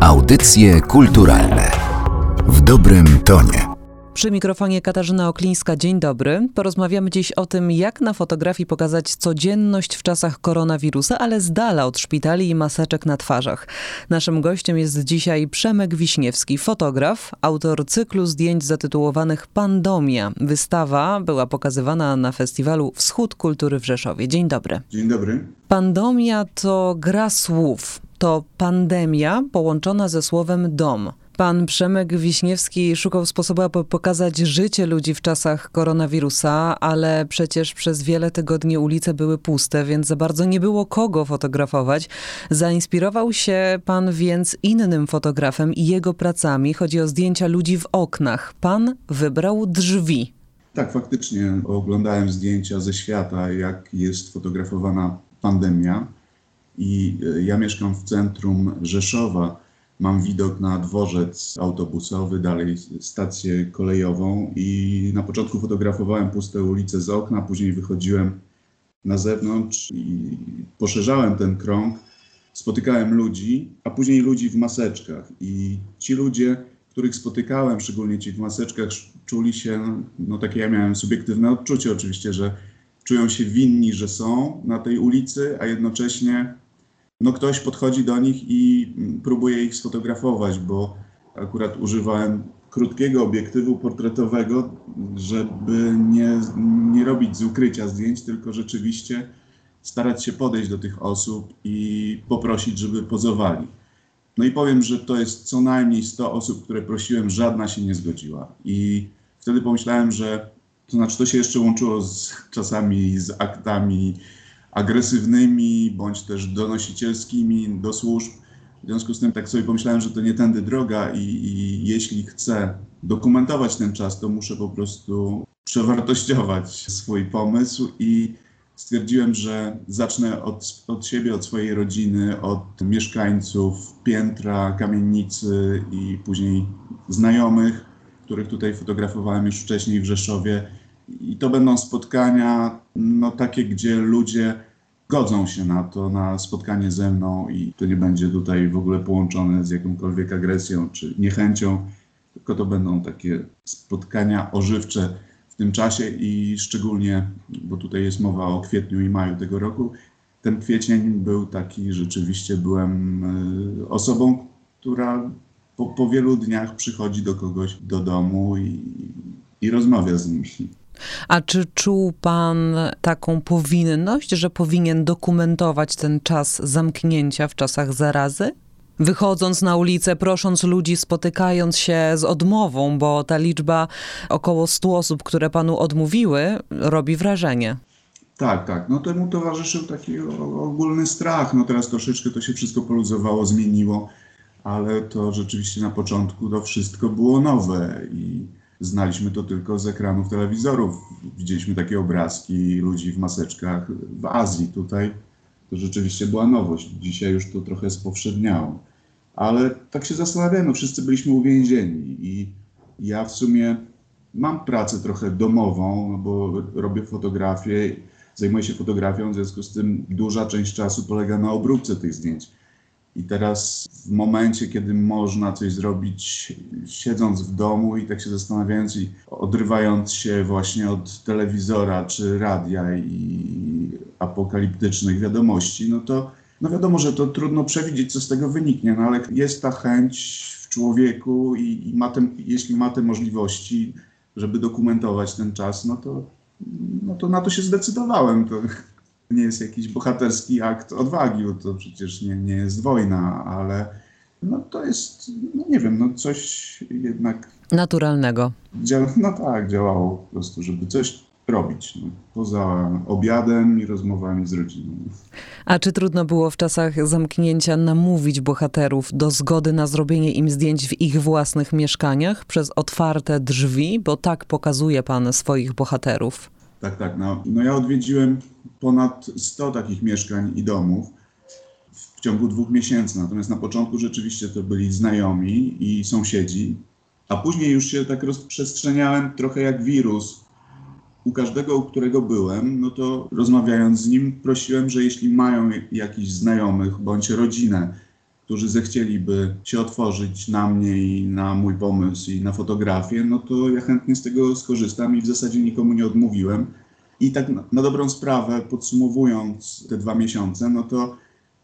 Audycje kulturalne w dobrym tonie. Przy mikrofonie Katarzyna Oklińska, dzień dobry. Porozmawiamy dziś o tym, jak na fotografii pokazać codzienność w czasach koronawirusa, ale z dala od szpitali i maseczek na twarzach. Naszym gościem jest dzisiaj Przemek Wiśniewski, fotograf, autor cyklu zdjęć zatytułowanych Pandomia. Wystawa była pokazywana na festiwalu Wschód Kultury w Rzeszowie. Dzień dobry. Dzień dobry. Pandomia to gra słów. To pandemia połączona ze słowem dom. Pan Przemek Wiśniewski szukał sposobu, aby pokazać życie ludzi w czasach koronawirusa, ale przecież przez wiele tygodni ulice były puste, więc za bardzo nie było kogo fotografować. Zainspirował się pan więc innym fotografem i jego pracami. Chodzi o zdjęcia ludzi w oknach. Pan wybrał drzwi. Tak, faktycznie oglądałem zdjęcia ze świata, jak jest fotografowana pandemia. I e, ja mieszkam w centrum Rzeszowa mam widok na dworzec autobusowy, dalej stację kolejową i na początku fotografowałem puste ulice z okna, później wychodziłem na zewnątrz i poszerzałem ten krąg. Spotykałem ludzi, a później ludzi w maseczkach i ci ludzie, których spotykałem, szczególnie ci w maseczkach, czuli się, no takie ja miałem subiektywne odczucie oczywiście, że czują się winni, że są na tej ulicy, a jednocześnie no ktoś podchodzi do nich i próbuje ich sfotografować, bo akurat używałem krótkiego obiektywu portretowego, żeby nie, nie robić z ukrycia zdjęć, tylko rzeczywiście starać się podejść do tych osób i poprosić, żeby pozowali. No i powiem, że to jest co najmniej 100 osób, które prosiłem, żadna się nie zgodziła. I wtedy pomyślałem, że to znaczy to się jeszcze łączyło z, czasami z aktami agresywnymi bądź też donosicielskimi do służb. W związku z tym tak sobie pomyślałem, że to nie tędy droga i, i jeśli chcę dokumentować ten czas, to muszę po prostu przewartościować swój pomysł i stwierdziłem, że zacznę od, od siebie, od swojej rodziny, od mieszkańców piętra, kamienicy i później znajomych, których tutaj fotografowałem już wcześniej w Rzeszowie i to będą spotkania no, takie, gdzie ludzie godzą się na to, na spotkanie ze mną i to nie będzie tutaj w ogóle połączone z jakąkolwiek agresją czy niechęcią, tylko to będą takie spotkania ożywcze w tym czasie i szczególnie, bo tutaj jest mowa o kwietniu i maju tego roku, ten kwiecień był taki, rzeczywiście byłem e, osobą, która po, po wielu dniach przychodzi do kogoś do domu i, i rozmawia z nimi. A czy czuł pan taką powinność, że powinien dokumentować ten czas zamknięcia w czasach zarazy? Wychodząc na ulicę, prosząc ludzi, spotykając się z odmową, bo ta liczba około 100 osób, które panu odmówiły, robi wrażenie. Tak, tak. No temu towarzyszył taki ogólny strach. No teraz troszeczkę to się wszystko poluzowało, zmieniło, ale to rzeczywiście na początku to wszystko było nowe i znaliśmy to tylko z ekranów telewizorów. Widzieliśmy takie obrazki ludzi w maseczkach w Azji. Tutaj to rzeczywiście była nowość. Dzisiaj już to trochę spowszedniało. Ale tak się zastanawiamy, no wszyscy byliśmy uwięzieni i ja w sumie mam pracę trochę domową, no bo robię fotografię, zajmuję się fotografią, w związku z tym duża część czasu polega na obróbce tych zdjęć. I teraz w momencie, kiedy można coś zrobić, siedząc w domu i tak się zastanawiając i odrywając się właśnie od telewizora czy radia i apokaliptycznych wiadomości, no to no wiadomo, że to trudno przewidzieć, co z tego wyniknie, no ale jest ta chęć w człowieku i, i ma te, jeśli ma te możliwości, żeby dokumentować ten czas, no to, no to na to się zdecydowałem. To, nie jest jakiś bohaterski akt odwagi, bo to przecież nie, nie jest wojna, ale no to jest, no nie wiem, no coś jednak... Naturalnego. Dzia no tak, działało po prostu, żeby coś robić. No, poza obiadem i rozmowami z rodziną. A czy trudno było w czasach zamknięcia namówić bohaterów do zgody na zrobienie im zdjęć w ich własnych mieszkaniach przez otwarte drzwi? Bo tak pokazuje pan swoich bohaterów. Tak, tak. No, no ja odwiedziłem ponad 100 takich mieszkań i domów w ciągu dwóch miesięcy. Natomiast na początku rzeczywiście to byli znajomi i sąsiedzi, a później już się tak rozprzestrzeniałem trochę jak wirus. U każdego, u którego byłem, no to rozmawiając z nim, prosiłem, że jeśli mają jakichś znajomych bądź rodzinę, którzy zechcieliby się otworzyć na mnie i na mój pomysł i na fotografię, no to ja chętnie z tego skorzystam i w zasadzie nikomu nie odmówiłem. I tak na, na dobrą sprawę, podsumowując te dwa miesiące, no to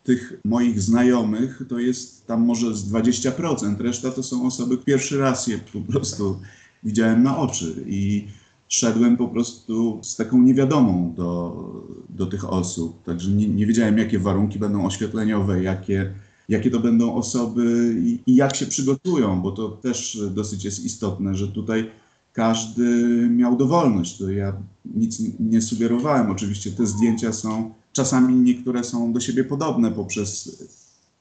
tych moich znajomych to jest tam może z 20%, reszta to są osoby, pierwszy raz je po prostu widziałem na oczy i szedłem po prostu z taką niewiadomą do, do tych osób. Także nie, nie wiedziałem, jakie warunki będą oświetleniowe, jakie, jakie to będą osoby i, i jak się przygotują, bo to też dosyć jest istotne, że tutaj każdy miał dowolność. To ja nic nie sugerowałem. Oczywiście te zdjęcia są, czasami niektóre są do siebie podobne poprzez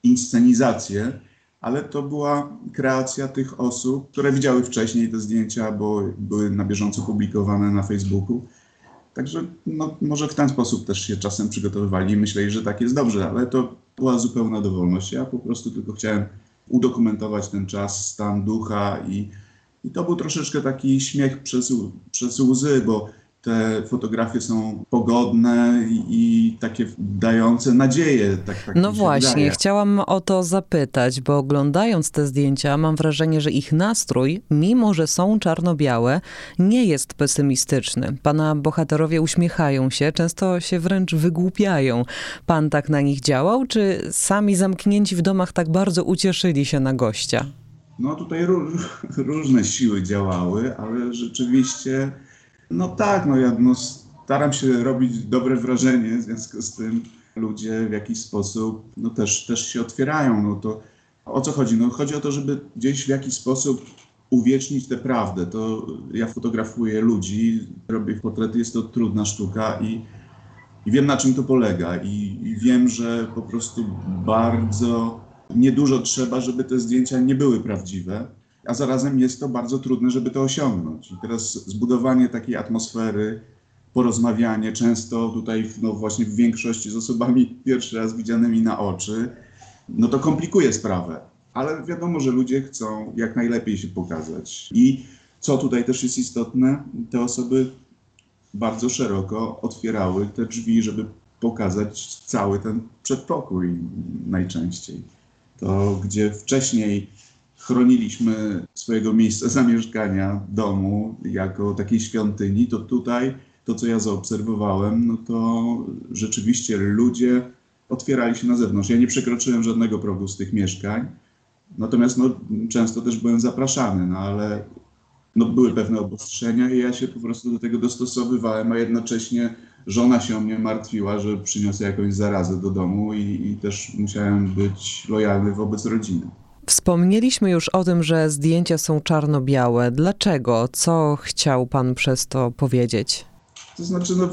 inscenizację, ale to była kreacja tych osób, które widziały wcześniej te zdjęcia, bo były na bieżąco publikowane na Facebooku. Także no, może w ten sposób też się czasem przygotowywali i myśleli, że tak jest dobrze, ale to była zupełna dowolność. Ja po prostu tylko chciałem udokumentować ten czas, stan ducha i, i to był troszeczkę taki śmiech przez, przez łzy, bo te fotografie są pogodne i, i takie dające nadzieję. Tak, tak no właśnie, wydaje. chciałam o to zapytać, bo oglądając te zdjęcia mam wrażenie, że ich nastrój, mimo że są czarno-białe, nie jest pesymistyczny. Pana bohaterowie uśmiechają się, często się wręcz wygłupiają. Pan tak na nich działał, czy sami zamknięci w domach tak bardzo ucieszyli się na gościa? No tutaj różne siły działały, ale rzeczywiście no tak, no ja no, staram się robić dobre wrażenie, w związku z tym ludzie w jakiś sposób no też, też się otwierają. No to o co chodzi? No chodzi o to, żeby gdzieś w jakiś sposób uwiecznić tę prawdę. To ja fotografuję ludzi, robię portrety, jest to trudna sztuka i, i wiem na czym to polega i, i wiem, że po prostu bardzo niedużo trzeba, żeby te zdjęcia nie były prawdziwe a zarazem jest to bardzo trudne, żeby to osiągnąć. I teraz zbudowanie takiej atmosfery, porozmawianie, często tutaj no właśnie w większości z osobami pierwszy raz widzianymi na oczy, no to komplikuje sprawę. Ale wiadomo, że ludzie chcą jak najlepiej się pokazać. I co tutaj też jest istotne, te osoby bardzo szeroko otwierały te drzwi, żeby pokazać cały ten przedpokój najczęściej. To, gdzie wcześniej chroniliśmy swojego miejsca zamieszkania, domu, jako takiej świątyni, to tutaj to, co ja zaobserwowałem, no to rzeczywiście ludzie otwierali się na zewnątrz. Ja nie przekroczyłem żadnego progu z tych mieszkań, natomiast no, często też byłem zapraszany, no ale no, były pewne obostrzenia i ja się po prostu do tego dostosowywałem, a jednocześnie żona się o mnie martwiła, że przyniosę jakąś zarazę do domu i, i też musiałem być lojalny wobec rodziny. Wspomnieliśmy już o tym, że zdjęcia są czarno-białe. Dlaczego? Co chciał pan przez to powiedzieć? To znaczy, no,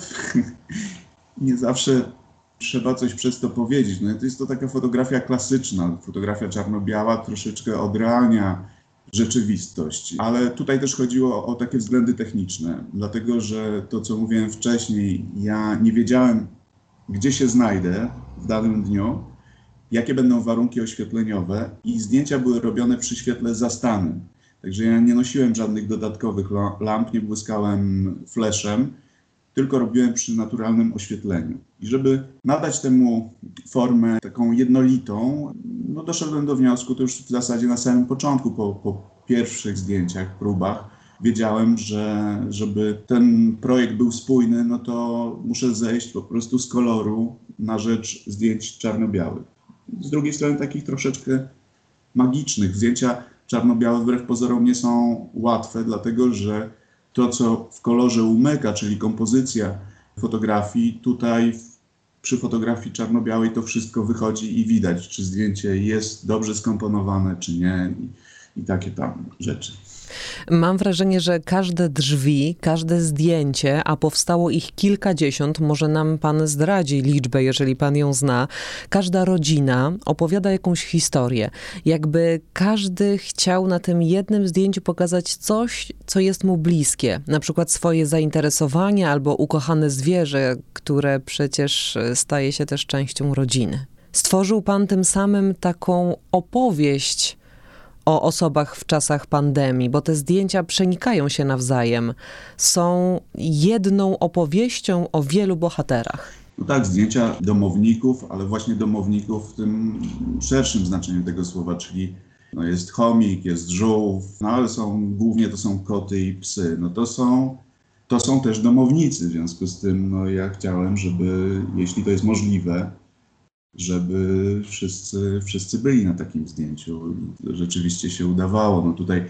nie zawsze trzeba coś przez to powiedzieć. No, to jest to taka fotografia klasyczna, fotografia czarno-biała, troszeczkę odrealnia rzeczywistość. Ale tutaj też chodziło o takie względy techniczne, dlatego że to, co mówiłem wcześniej, ja nie wiedziałem, gdzie się znajdę w danym dniu, jakie będą warunki oświetleniowe i zdjęcia były robione przy świetle zastanym. Także ja nie nosiłem żadnych dodatkowych lamp, nie błyskałem fleszem, tylko robiłem przy naturalnym oświetleniu. I żeby nadać temu formę taką jednolitą, no doszedłem do wniosku, to już w zasadzie na samym początku, po, po pierwszych zdjęciach, próbach, wiedziałem, że żeby ten projekt był spójny, no to muszę zejść po prostu z koloru na rzecz zdjęć czarno-białych z drugiej strony takich troszeczkę magicznych. Zdjęcia czarno-białe wbrew pozorom nie są łatwe, dlatego że to, co w kolorze umyka, czyli kompozycja fotografii, tutaj przy fotografii czarno-białej to wszystko wychodzi i widać, czy zdjęcie jest dobrze skomponowane, czy nie i, i takie tam rzeczy. Mam wrażenie, że każde drzwi, każde zdjęcie, a powstało ich kilkadziesiąt, może nam pan zdradzi liczbę, jeżeli pan ją zna. Każda rodzina opowiada jakąś historię. Jakby każdy chciał na tym jednym zdjęciu pokazać coś, co jest mu bliskie. Na przykład swoje zainteresowanie albo ukochane zwierzę, które przecież staje się też częścią rodziny. Stworzył pan tym samym taką opowieść o osobach w czasach pandemii, bo te zdjęcia przenikają się nawzajem. Są jedną opowieścią o wielu bohaterach. No tak, zdjęcia domowników, ale właśnie domowników w tym szerszym znaczeniu tego słowa, czyli no jest chomik, jest żółw, no ale są, głównie to są koty i psy. No to są, to są też domownicy, w związku z tym no ja chciałem, żeby, jeśli to jest możliwe, żeby wszyscy, wszyscy byli na takim zdjęciu. Rzeczywiście się udawało. No tutaj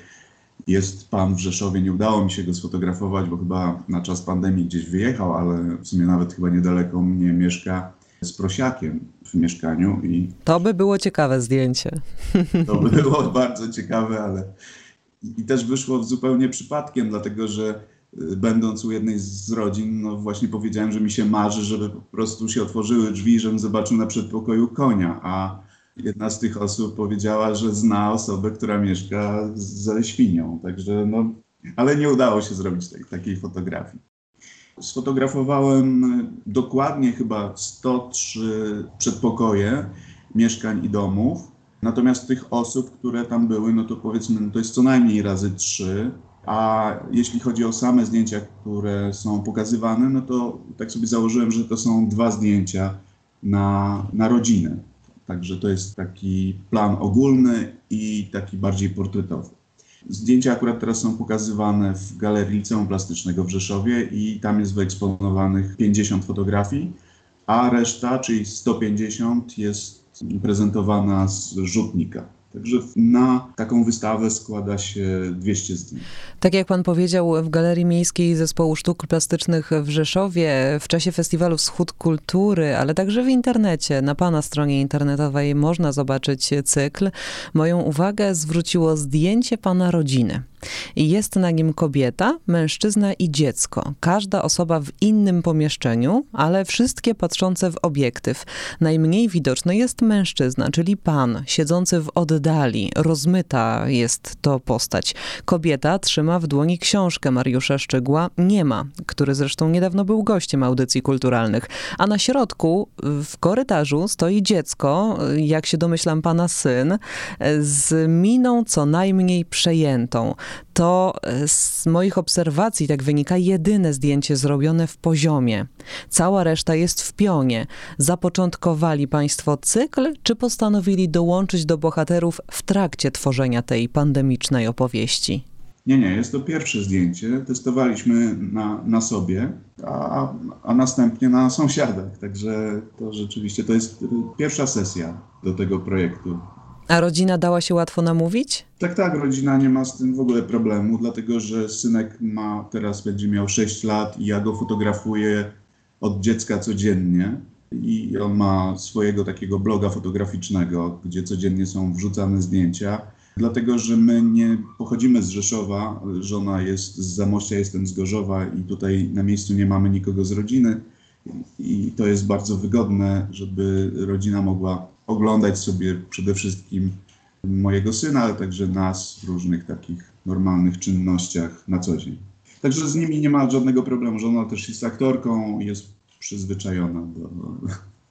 jest pan w Rzeszowie, nie udało mi się go sfotografować, bo chyba na czas pandemii gdzieś wyjechał, ale w sumie nawet chyba niedaleko mnie mieszka z prosiakiem w mieszkaniu i To by było ciekawe zdjęcie. to było bardzo ciekawe, ale i też wyszło zupełnie przypadkiem, dlatego że będąc u jednej z rodzin, no właśnie powiedziałem, że mi się marzy, żeby po prostu się otworzyły drzwi, żebym zobaczył na przedpokoju konia, a jedna z tych osób powiedziała, że zna osobę, która mieszka ze świnią, także no, ale nie udało się zrobić tej, takiej fotografii. Sfotografowałem y, dokładnie chyba 103 przedpokoje mieszkań i domów. Natomiast tych osób, które tam były, no to powiedzmy, no to jest co najmniej razy trzy. A jeśli chodzi o same zdjęcia, które są pokazywane, no to tak sobie założyłem, że to są dwa zdjęcia na, na rodzinę. Także to jest taki plan ogólny i taki bardziej portretowy. Zdjęcia akurat teraz są pokazywane w Galerii Liceum Plastycznego w Rzeszowie i tam jest wyeksponowanych 50 fotografii, a reszta, czyli 150 jest prezentowana z rzutnika. Także na taką wystawę składa się 200 zdjęć. Tak jak pan powiedział, w Galerii Miejskiej Zespołu Sztuk Plastycznych w Rzeszowie w czasie festiwalu Wschód Kultury, ale także w internecie, na pana stronie internetowej można zobaczyć cykl. Moją uwagę zwróciło zdjęcie pana rodziny. Jest na nim kobieta, mężczyzna i dziecko. Każda osoba w innym pomieszczeniu, ale wszystkie patrzące w obiektyw. Najmniej widoczny jest mężczyzna, czyli pan, siedzący w oddali. Rozmyta jest to postać. Kobieta trzyma w dłoni książkę Mariusza Szczygła Nie ma, który zresztą niedawno był gościem audycji kulturalnych. A na środku, w korytarzu, stoi dziecko, jak się domyślam, pana syn, z miną co najmniej przejętą to e, z moich obserwacji, tak wynika, jedyne zdjęcie zrobione w poziomie. Cała reszta jest w pionie. Zapoczątkowali Państwo cykl, czy postanowili dołączyć do bohaterów w trakcie tworzenia tej pandemicznej opowieści? Nie, nie, jest to pierwsze zdjęcie. Testowaliśmy na, na sobie, a, a następnie na sąsiadach. Także to rzeczywiście to jest pierwsza sesja do tego projektu. A rodzina dała się łatwo namówić? Tak, tak, rodzina nie ma z tym w ogóle problemu, dlatego że synek ma teraz będzie miał 6 lat i ja go fotografuję od dziecka codziennie. I on ma swojego takiego bloga fotograficznego, gdzie codziennie są wrzucane zdjęcia. Dlatego, że my nie pochodzimy z Rzeszowa, żona jest z Zamościa, jestem z Gorzowa i tutaj na miejscu nie mamy nikogo z rodziny. I to jest bardzo wygodne, żeby rodzina mogła oglądać sobie przede wszystkim mojego syna, ale także nas w różnych takich normalnych czynnościach na co dzień. Także z nimi nie ma żadnego problemu. Żona też jest aktorką i jest przyzwyczajona do,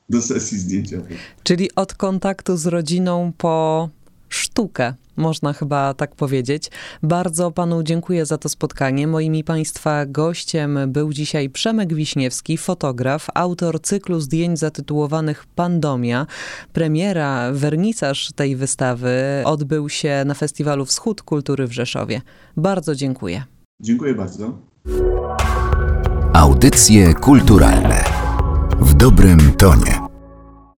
do sesji zdjęciowej. Czyli od kontaktu z rodziną po sztukę, można chyba tak powiedzieć. Bardzo panu dziękuję za to spotkanie. Moimi państwa gościem był dzisiaj Przemek Wiśniewski, fotograf, autor cyklu zdjęć zatytułowanych Pandomia. Premiera, wernisaż tej wystawy odbył się na Festiwalu Wschód Kultury w Rzeszowie. Bardzo dziękuję. Dziękuję bardzo. Audycje kulturalne w dobrym tonie.